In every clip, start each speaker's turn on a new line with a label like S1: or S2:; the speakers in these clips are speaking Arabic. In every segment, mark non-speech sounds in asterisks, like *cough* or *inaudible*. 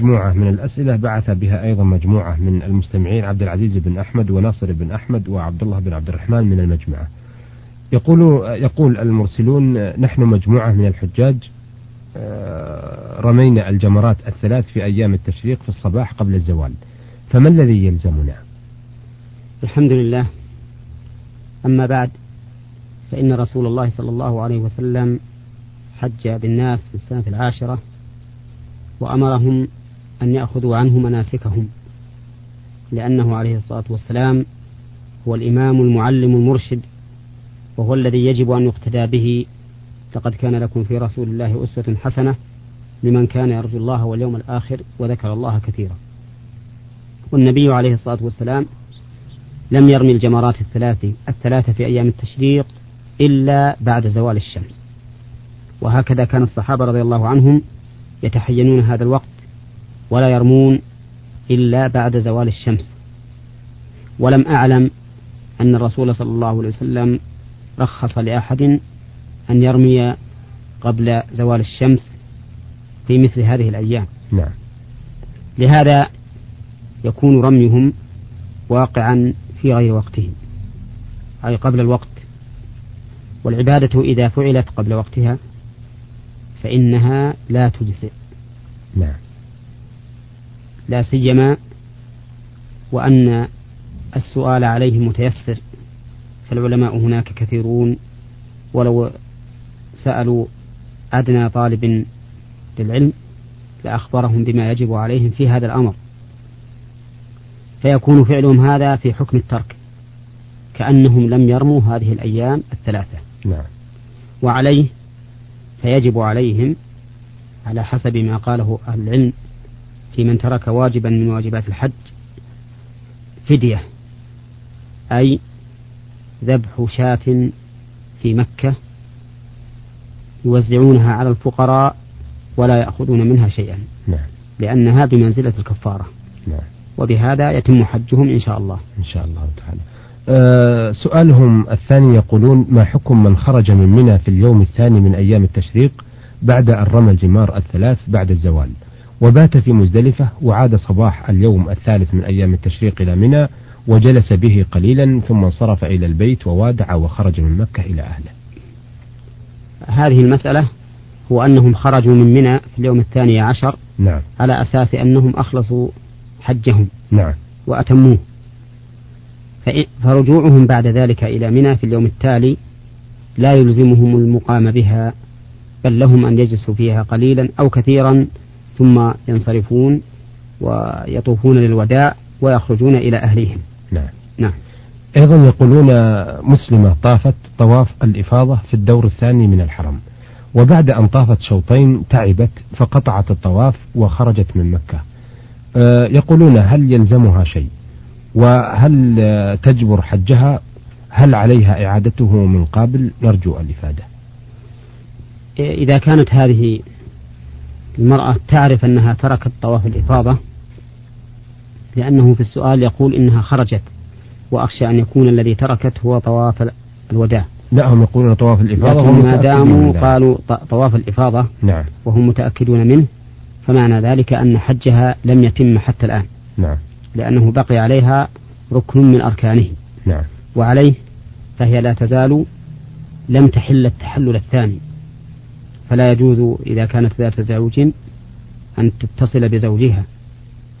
S1: مجموعة من الأسئلة بعث بها أيضا مجموعة من المستمعين عبد العزيز بن أحمد وناصر بن أحمد وعبد الله بن عبد الرحمن من المجمعة. يقول يقول المرسلون نحن مجموعة من الحجاج آه، رمينا الجمرات الثلاث في أيام التشريق في الصباح قبل الزوال. فما الذي يلزمنا؟
S2: الحمد لله. أما بعد فإن رسول الله صلى الله عليه وسلم حج بالناس في السنة العاشرة وأمرهم أن يأخذوا عنه مناسكهم لأنه عليه الصلاة والسلام هو الإمام المعلم المرشد وهو الذي يجب أن يقتدى به. لقد كان لكم في رسول الله أسوة حسنة لمن كان يرجو الله واليوم الآخر وذكر الله كثيرا. والنبي عليه الصلاة والسلام لم يرمي الجمرات الثلاث الثلاثة في أيام التشريق إلا بعد زوال الشمس. وهكذا كان الصحابة رضي الله عنهم يتحينون هذا الوقت ولا يرمون إلا بعد زوال الشمس. ولم أعلم أن الرسول صلى الله عليه وسلم رخص لأحد أن يرمي قبل زوال الشمس في مثل هذه الأيام.
S1: نعم.
S2: لهذا يكون رميهم واقعا في غير وقته أي قبل الوقت. والعبادة إذا فعلت قبل وقتها فإنها لا تجزئ.
S1: نعم.
S2: لا سيما وأن السؤال عليه متيسر فالعلماء هناك كثيرون ولو سألوا أدنى طالب للعلم لأخبرهم بما يجب عليهم في هذا الأمر. فيكون فعلهم هذا في حكم الترك كأنهم لم يرموا هذه الأيام الثلاثة.
S1: نعم.
S2: وعليه فيجب عليهم على حسب ما قاله أهل العلم في من ترك واجبا من واجبات الحج فدية أي ذبح شاة في مكة يوزعونها على الفقراء ولا يأخذون منها شيئا
S1: نعم.
S2: لأنها بمنزلة الكفارة.
S1: نعم.
S2: وبهذا يتم حجهم إن شاء الله.
S1: إن شاء الله تعالى. أه سؤالهم الثاني يقولون ما حكم من خرج من منى في اليوم الثاني من أيام التشريق بعد أن رمى الجمار الثلاث بعد الزوال؟ وبات في مزدلفة وعاد صباح اليوم الثالث من أيام التشريق إلى منى وجلس به قليلا ثم انصرف إلى البيت ووادع وخرج من مكة إلى أهله.
S2: هذه المسألة هو أنهم خرجوا من منى في اليوم الثاني عشر
S1: نعم.
S2: على أساس أنهم أخلصوا حجهم
S1: نعم.
S2: وأتموه. فرجوعهم بعد ذلك إلى منى في اليوم التالي لا يلزمهم المقام بها بل لهم أن يجلسوا فيها قليلا أو كثيرا ثم ينصرفون ويطوفون للوداع ويخرجون إلى أهليهم.
S1: نعم.
S2: نعم.
S1: أيضا يقولون مسلمة طافت طواف الإفاضة في الدور الثاني من الحرم وبعد أن طافت شوطين تعبت فقطعت الطواف وخرجت من مكة. أه يقولون هل يلزمها شيء؟ وهل تجبر حجها؟ هل عليها إعادته من قبل؟ نرجو الإفادة.
S2: إذا كانت هذه المرأة تعرف أنها تركت طواف الإفاضة لأنه في السؤال يقول إنها خرجت وأخشى أن يكون الذي تركت هو طواف الوداع.
S1: لا هم يقولون طواف الإفاضة
S2: لكن ما داموا قالوا طواف الإفاضة
S1: نعم.
S2: وهم متأكدون منه فمعنى ذلك أن حجها لم يتم حتى الآن.
S1: نعم.
S2: لأنه بقي عليها ركن من أركانه.
S1: نعم.
S2: وعليه فهي لا تزال لم تحل التحلل الثاني. فلا يجوز إذا كانت ذات زوج أن تتصل بزوجها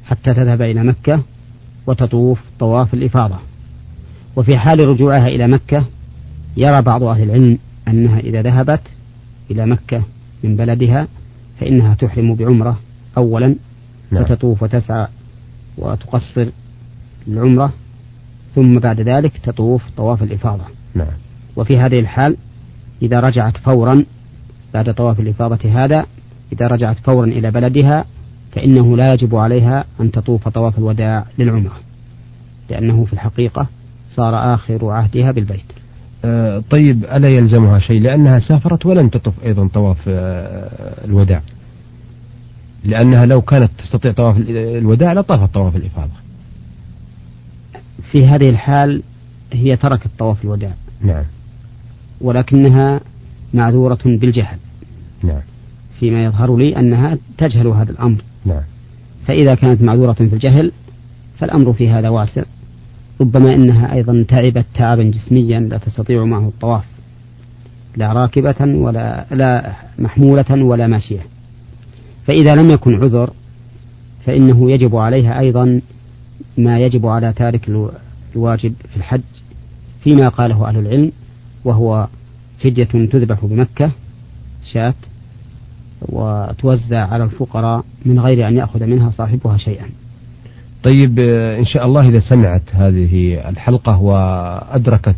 S2: حتى تذهب إلى مكة وتطوف طواف الإفاضة وفي حال رجوعها إلى مكة يرى بعض أهل العلم أنها إذا ذهبت إلى مكة من بلدها فإنها تحرم بعمرة أولا
S1: نعم.
S2: وتطوف وتسعى وتقصر العمرة ثم بعد ذلك تطوف طواف الإفاضة
S1: نعم.
S2: وفي هذه الحال إذا رجعت فورا بعد طواف الإفاضة هذا إذا رجعت فورا إلى بلدها فإنه لا يجب عليها أن تطوف طواف الوداع للعمرة لأنه في الحقيقة صار آخر عهدها بالبيت.
S1: آه طيب ألا يلزمها شيء؟ لأنها سافرت ولم تطف أيضا طواف آه الوداع. لأنها لو كانت تستطيع طواف الوداع لطافت طواف الإفاضة.
S2: في هذه الحال هي تركت طواف الوداع.
S1: نعم.
S2: ولكنها معذورة بالجهل.
S1: نعم.
S2: فيما يظهر لي أنها تجهل هذا الأمر.
S1: نعم.
S2: فإذا كانت معذورة في الجهل فالأمر في هذا واسع. ربما إنها أيضا تعبت تعبا جسميا لا تستطيع معه الطواف. لا راكبة ولا لا محمولة ولا ماشية. فإذا لم يكن عذر فإنه يجب عليها أيضا ما يجب على تارك الواجب في الحج فيما قاله أهل العلم وهو فدية تذبح بمكة. شاة وتوزع على الفقراء من غير أن يأخذ منها صاحبها شيئا.
S1: طيب إن شاء الله إذا سمعت هذه الحلقة وأدركت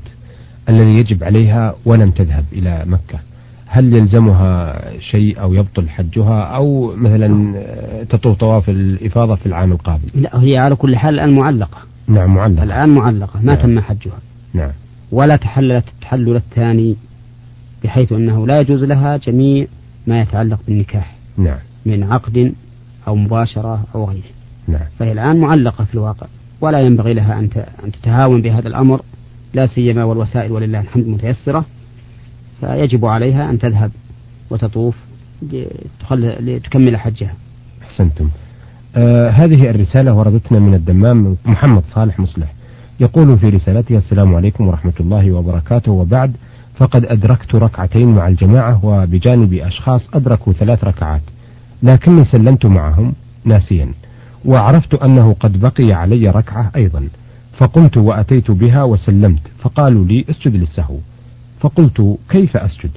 S1: الذي يجب عليها ولم تذهب إلى مكة هل يلزمها شيء أو يبطل حجها أو مثلا تطوف طواف الإفاضة في العام القادم
S2: لا هي على كل حال الآن معلقة.
S1: نعم معلقة.
S2: الآن معلقة ما نعم. تم حجها.
S1: نعم.
S2: ولا تحللت التحلل الثاني بحيث أنه لا يجوز لها جميع ما يتعلق بالنكاح.
S1: نعم.
S2: من عقد أو مباشرة أو غيره.
S1: نعم.
S2: فهي الآن معلقة في الواقع ولا ينبغي لها أن تتهاون بهذا الأمر. لا سيما والوسائل ولله الحمد متيسرة. فيجب عليها أن تذهب وتطوف لتكمل حجها.
S1: أحسنتم. آه هذه الرسالة وردتنا من الدمام محمد صالح مصلح. يقول في رسالته السلام عليكم ورحمة الله وبركاته. وبعد فقد أدركت ركعتين مع الجماعة وبجانب أشخاص أدركوا ثلاث ركعات لكني سلمت معهم ناسيا وعرفت أنه قد بقي علي ركعة أيضا فقمت وأتيت بها وسلمت فقالوا لي اسجد للسهو. فقلت كيف أسجد؟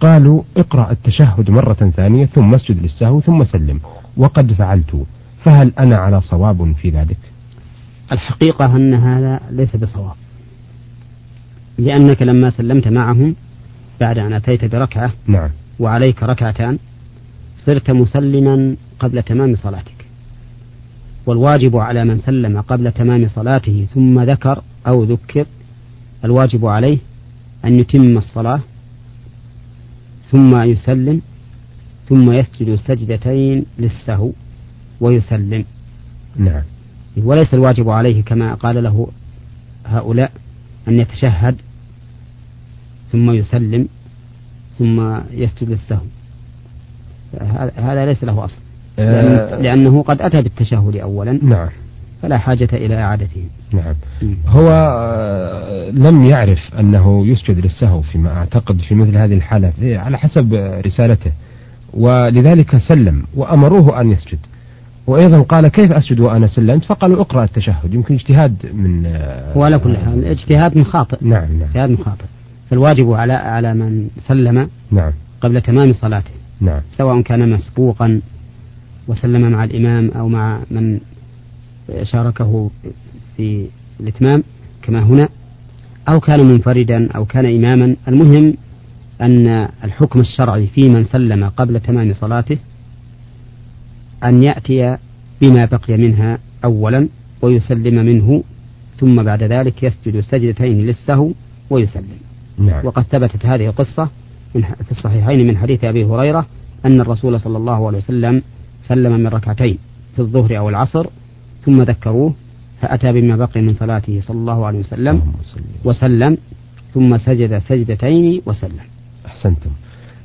S1: قالوا اقرأ التشهد مرة ثانية ثم اسجد للسهو ثم سلم وقد فعلت فهل أنا على صواب في ذلك؟
S2: الحقيقة أن هذا ليس بصواب. لأنك لما سلمت معهم بعد أن أتيت بركعة
S1: نعم.
S2: وعليك ركعتان صرت مسلما قبل تمام صلاتك. والواجب على من سلم قبل تمام صلاته ثم ذكر أو ذكر الواجب عليه أن يتم الصلاة ثم يسلم ثم يسجد سجدتين للسهو ويسلم.
S1: نعم.
S2: وليس الواجب عليه كما قال له هؤلاء أن يتشهد ثم يسلم ثم يسجد للسهو هذا ليس له أصل. آه، لأنه قد أتى بالتشهد أولا.
S1: نعم.
S2: فلا حاجة إلى إعادته.
S1: نعم. هو آه، لم يعرف أنه يسجد للسهو فيما أعتقد في مثل هذه الحالة. على حسب رسالته. ولذلك سلم وأمروه أن يسجد. وأيضا قال كيف أسجد وأنا سلمت؟ فقالوا اقرأ التشهد. يمكن اجتهاد من
S2: آه، وعلى كل حال اجتهاد من خاطئ
S1: نعم نعم.
S2: اجتهاد من خاطئ فالواجب على على من سلم
S1: نعم.
S2: قبل تمام صلاته.
S1: نعم.
S2: سواء كان مسبوقا وسلم مع الإمام أو مع من شاركه في الإتمام كما هنا أو كان منفردا أو كان إماما. المهم أن الحكم الشرعي في من سلم قبل تمام صلاته أن يأتي بما بقي منها أولا ويسلم منه ثم بعد ذلك يسجد سجدتين للسهو ويسلم.
S1: نعم.
S2: وقد ثبتت هذه القصة في الصحيحين من حديث أبي هريرة أن الرسول صلى الله عليه وسلم سلم من ركعتين في الظهر أو العصر ثم ذكروه فأتى بما بقي من صلاته صلى الله عليه وسلم وسلم ثم سجد سجدتين وسلم.
S1: أحسنتم.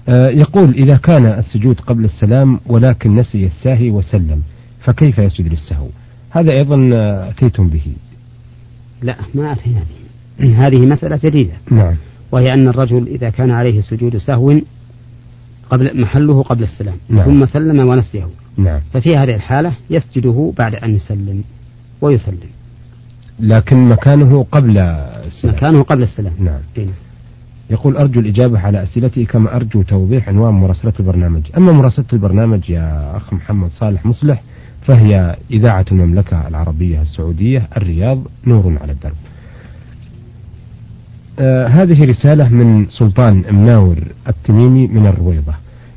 S1: آه يقول إذا كان السجود قبل السلام ولكن نسي الساهي وسلم فكيف يسجد للسهو؟ هذا أيضا أتيتم به.
S2: لا ما أتينا به. *clears throat* هذه مسألة جديدة.
S1: نعم.
S2: وهي أن الرجل إذا كان عليه سجود سهو قبل محله قبل السلام
S1: نعم.
S2: ثم سلم ونسيه.
S1: نعم.
S2: ففي هذه الحالة يسجده بعد أن يسلم ويسلم.
S1: لكن مكانه قبل السلام.
S2: مكانه قبل السلام.
S1: نعم. إيه؟ يقول أرجو الإجابة على أسئلتي كما أرجو توضيح عنوان مراسلة البرنامج. أما مراسلة البرنامج يا أخ محمد صالح مصلح فهي إذاعة المملكة العربية السعودية الرياض نور على الدرب. آه هذه رسالة من سلطان مناور التميمي من الرويضة.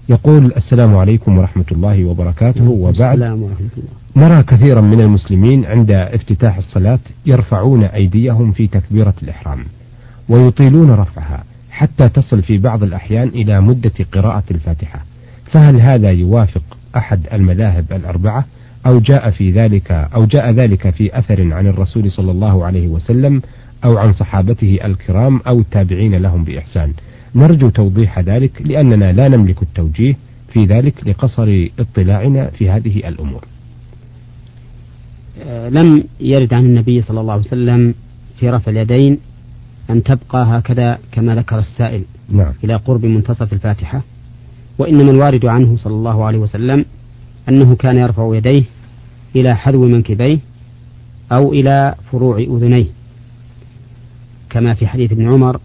S1: يقول السلام عليكم ورحمة الله وبركاته. وبعد
S2: السلام ورحمة الله.
S1: نرى كثيرا من المسلمين عند افتتاح الصلاة يرفعون أيديهم في تكبيرة الإحرام ويطيلون رفعها حتى تصل في بعض الأحيان إلى مدة قراءة الفاتحة. فهل هذا يوافق أحد المذاهب الأربعة؟ أو جاء في ذلك أو جاء ذلك في أثر عن الرسول صلى الله عليه وسلم؟ أو عن صحابته الكرام أو التابعين لهم بإحسان. نرجو توضيح ذلك لأننا لا نملك التوجيه في ذلك لقصر اطلاعنا في هذه الأمور.
S2: آه، لم يرد عن النبي صلى الله عليه وسلم في رفع اليدين أن تبقى هكذا كما ذكر السائل
S1: نعم.
S2: إلى قرب منتصف الفاتحة وإنما الوارد عنه صلى الله عليه وسلم أنه كان يرفع يديه إلى حذو منكبيه أو إلى فروع أذنيه. كما في حديث ابن عمر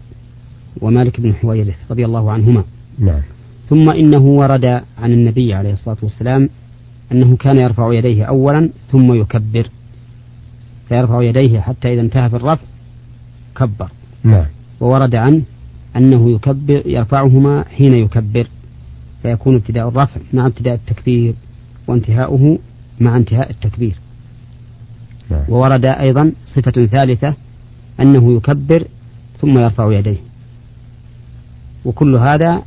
S2: ومالك بن حويرث رضي الله عنهما.
S1: نعم.
S2: ثم إنه ورد عن النبي عليه الصلاة والسلام أنه كان يرفع يديه أولا ثم يكبر. فيرفع يديه حتى إذا انتهى في الرفع كبر.
S1: نعم.
S2: وورد عنه أنه يكبر يرفعهما حين يكبر. فيكون ابتداء الرفع مع ابتداء التكبير وانتهاؤه مع انتهاء التكبير.
S1: نعم.
S2: وورد أيضا صفة ثالثة أنه يكبر ثم يرفع يديه. وكل هذا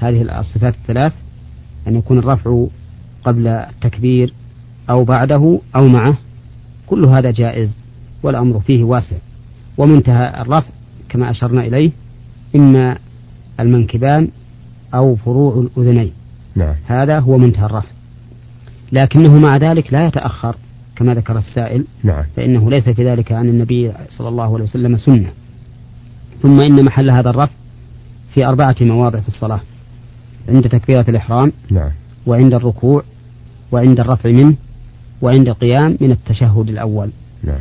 S2: هذه الصفات الثلاث أن يكون الرفع قبل التكبير أو بعده أو معه كل هذا جائز والأمر فيه واسع. ومنتهى الرفع كما أشرنا إليه إما المنكبان أو فروع الأذنين.
S1: نعم.
S2: هذا هو منتهى الرفع. لكنه مع ذلك لا يتأخر. كما ذكر السائل
S1: نعم.
S2: فإنه ليس في ذلك عن النبي صلى الله عليه وسلم سنة ثم إن محل هذا الرفع في أربعة مواضع في الصلاة عند تكبيرة الإحرام
S1: نعم.
S2: وعند الركوع وعند الرفع منه وعند القيام من التشهد الأول
S1: نعم.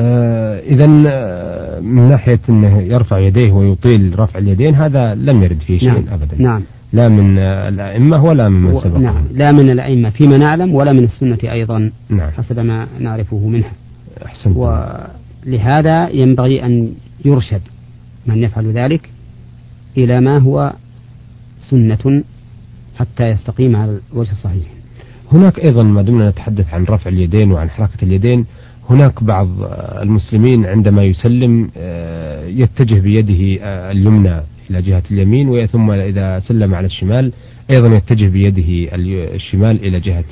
S1: آه إذا آه، من ناحية أنه يرفع يديه ويطيل رفع اليدين هذا لم يرد فيه شيء
S2: نعم.
S1: أبدا
S2: نعم
S1: لا من الأئمة ولا من
S2: و-
S1: سبقهم.
S2: نعم لا من الأئمة فيما نعلم ولا من السنة أيضا
S1: نعم.
S2: حسب ما نعرفه منها.
S1: أحسنت
S2: ولهذا ينبغي أن يرشد من يفعل ذلك إلى ما هو سنة حتى يستقيم على الوجه الصحيح.
S1: هناك أيضا ما دمنا نتحدث عن رفع اليدين وعن حركة اليدين. هناك بعض المسلمين عندما يسلم آه، يتجه بيده آه، اليمنى. إلى جهة اليمين وي- ثم إذا سلم على الشمال أيضا يتجه بيده الشمال إلى جهة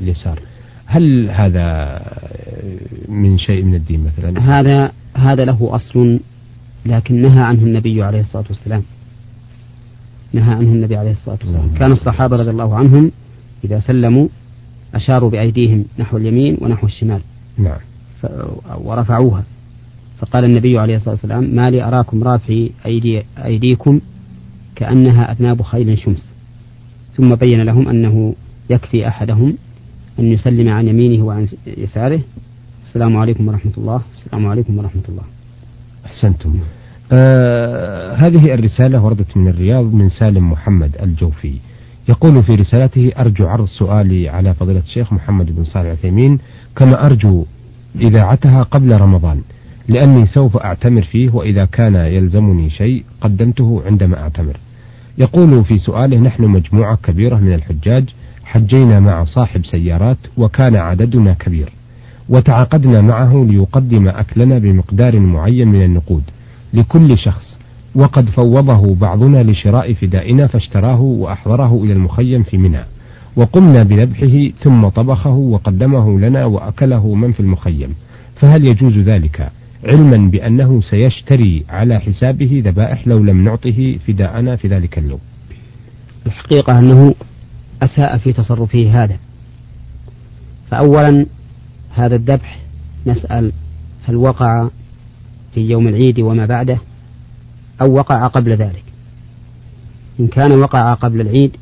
S1: اليسار. هل هذا من شيء من الدين مثلا؟
S2: هذا هذا له أصل لكن نهى عنه النبي عليه الصلاة والسلام. نهى عنه النبي عليه الصلاة والسلام.
S1: اللهم
S2: كان الصحابة. رضي الله عنهم إذا سلموا أشاروا بأيديهم نحو اليمين ونحو الشمال.
S1: نعم.
S2: ف... ورفعوها. فقال النبي عليه الصلاة والسلام ما لي أراكم رافعي أيدي أيديكم كأنها أذناب خيل شمس. ثم بين لهم أنه يكفي أحدهم أن يسلم عن يمينه وعن يساره. السلام عليكم ورحمة الله. السلام عليكم ورحمة الله.
S1: أحسنتم. آه هذه الرسالة وردت من الرياض من سالم محمد الجوفي. يقول في رسالته أرجو عرض سؤالي على فضيلة الشيخ محمد بن صالح العثيمين كما أرجو إذاعتها قبل رمضان. لأني سوف أعتمر فيه وإذا كان يلزمني شيء قدمته عندما أعتمر. يقول في سؤاله نحن مجموعة كبيرة من الحجاج حجينا مع صاحب سيارات وكان عددنا كبير وتعاقدنا معه ليقدم أكلنا بمقدار معين من النقود لكل شخص وقد فوضه بعضنا لشراء فدائنا فاشتراه وأحضره إلى المخيم في منى وقمنا بذبحه ثم طبخه وقدمه لنا وأكله من في المخيم فهل يجوز ذلك؟ علما بأنه سيشتري على حسابه ذبائح لو لم نعطه فداءنا في ذلك اليوم.
S2: الحقيقة أنه أساء في تصرفه هذا. فأولا هذا الذبح نسأل هل وقع في يوم العيد وما بعده أو وقع قبل ذلك. إن كان وقع قبل العيد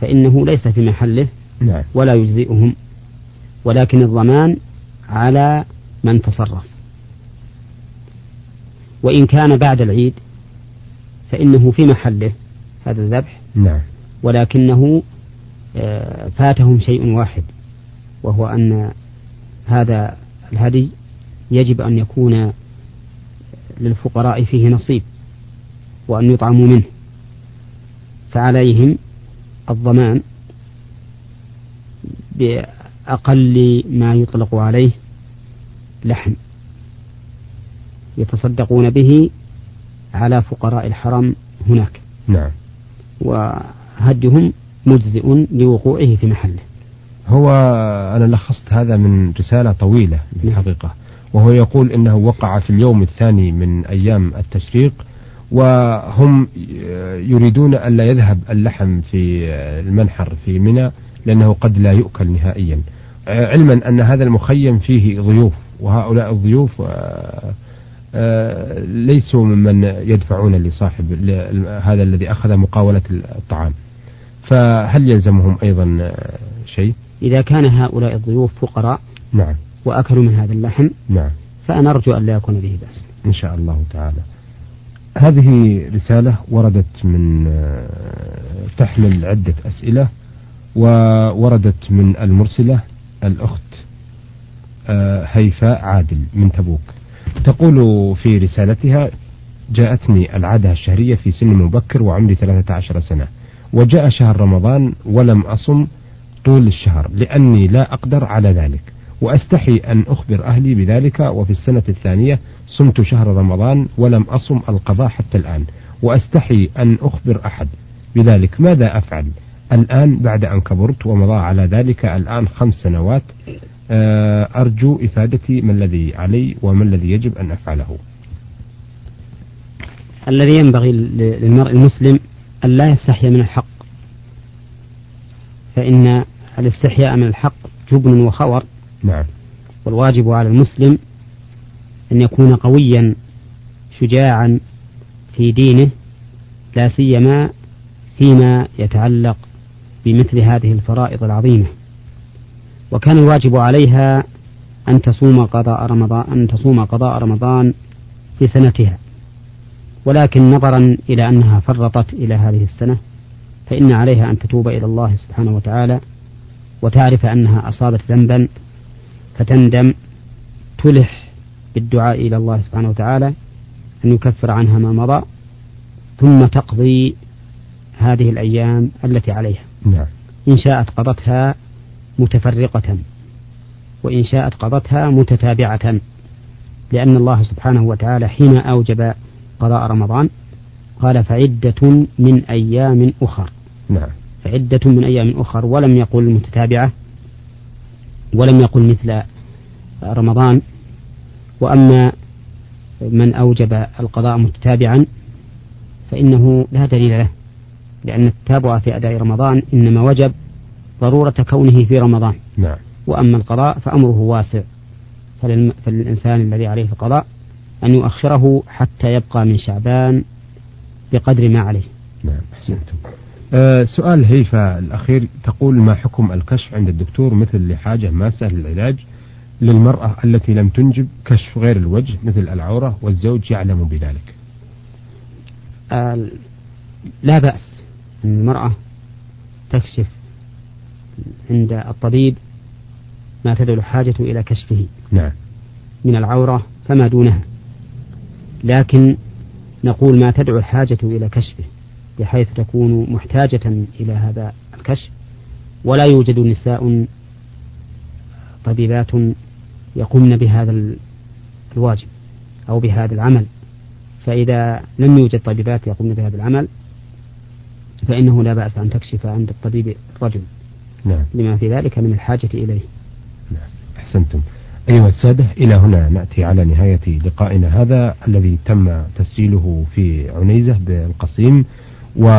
S2: فإنه ليس في محله
S1: نعم.
S2: ولا يجزئهم ولكن الضمان على من تصرف. وإن كان بعد العيد فإنه في محله هذا الذبح.
S1: نعم.
S2: ولكنه آه، فاتهم شيء واحد وهو أن هذا الهدي يجب أن يكون للفقراء فيه نصيب وأن يطعموا منه. فعليهم الضمان بأقل ما يطلق عليه لحم. يتصدقون به على فقراء الحرم هناك.
S1: نعم.
S2: وهدهم مجزئ لوقوعه في محله.
S1: هو أنا لخصت هذا من رسالة طويلة في
S2: نعم.
S1: الحقيقة. وهو يقول إنه وقع في اليوم الثاني من أيام التشريق وهم يريدون ألا يذهب اللحم في المنحر في منى لأنه قد لا يؤكل نهائيا. علما أن هذا المخيم فيه ضيوف وهؤلاء الضيوف ليسوا ممن يدفعون لصاحب هذا الذي أخذ مقاولة الطعام. فهل يلزمهم أيضا شيء؟
S2: إذا كان هؤلاء الضيوف فقراء
S1: نعم.
S2: وأكلوا من هذا اللحم
S1: نعم.
S2: فأنا أرجو أن لا يكون به بأس.
S1: إن شاء الله تعالى. هذه رسالة وردت من تحمل عدة أسئلة ووردت من المرسلة الأخت هيفاء عادل من تبوك. تقول في رسالتها جاءتني العادة الشهرية في سن مبكر وعمري 13 سنة وجاء شهر رمضان ولم أصم طول الشهر لأني لا أقدر على ذلك وأستحي أن أخبر أهلي بذلك وفي السنة الثانية صمت شهر رمضان ولم أصم القضاء حتى الآن وأستحي أن أخبر أحد. بذلك ماذا أفعل؟ الآن بعد أن كبرت ومضى على ذلك الآن خمس سنوات أرجو إفادتي ما الذي علي وما الذي يجب أن أفعله.
S2: الذي ينبغي للمرء المسلم أن لا يستحي من الحق. فإن الاستحياء من الحق جبن وخور.
S1: نعم.
S2: والواجب على المسلم أن يكون قويا شجاعا في دينه لا سيما فيما يتعلق بمثل هذه الفرائض العظيمة. وكان الواجب عليها أن تصوم قضاء رمضان أن تصوم قضاء رمضان في سنتها ولكن نظرا إلى أنها فرطت إلى هذه السنة فإن عليها أن تتوب إلى الله سبحانه وتعالى وتعرف أنها أصابت ذنبا فتندم تلح بالدعاء إلى الله سبحانه وتعالى أن يكفر عنها ما مضى ثم تقضي هذه الأيام التي عليها
S1: نعم.
S2: إن شاءت قضتها متفرقة. وإن شاءت قضتها متتابعة لأن الله سبحانه وتعالى حين أوجب قضاء رمضان قال فعدة من أيام أخر.
S1: نعم.
S2: فعدة من أيام أخر ولم يقل متتابعة ولم يقل مثل رمضان. وأما من أوجب القضاء متتابعا فإنه لا دليل له لأن التتابع في أداء رمضان إنما وجب ضرورة كونه في رمضان.
S1: نعم.
S2: وأما القضاء فأمره واسع. فللإنسان الذي عليه القضاء أن يؤخره حتى يبقى من شعبان بقدر ما عليه.
S1: نعم أحسنتم. أه سؤال هيفا الأخير. تقول ما حكم الكشف عند الدكتور مثل لحاجة ماسة للعلاج للمرأة التي لم تنجب كشف غير الوجه مثل العورة والزوج يعلم بذلك؟
S2: آه لا بأس. أن المرأة تكشف عند الطبيب ما تدعو الحاجة إلى كشفه
S1: نعم.
S2: من العورة فما دونها. لكن نقول ما تدعو الحاجة إلى كشفه بحيث تكون محتاجة إلى هذا الكشف. ولا يوجد نساء طبيبات يقومن بهذا الواجب أو بهذا العمل. فإذا لم يوجد طبيبات يقومن بهذا العمل فإنه لا بأس أن تكشف عند الطبيب الرجل
S1: نعم.
S2: لما في ذلك من الحاجة إليه
S1: نعم. أحسنتم أيها السادة إلى هنا نأتي على نهاية لقائنا هذا الذي تم تسجيله في عنيزة بالقصيم و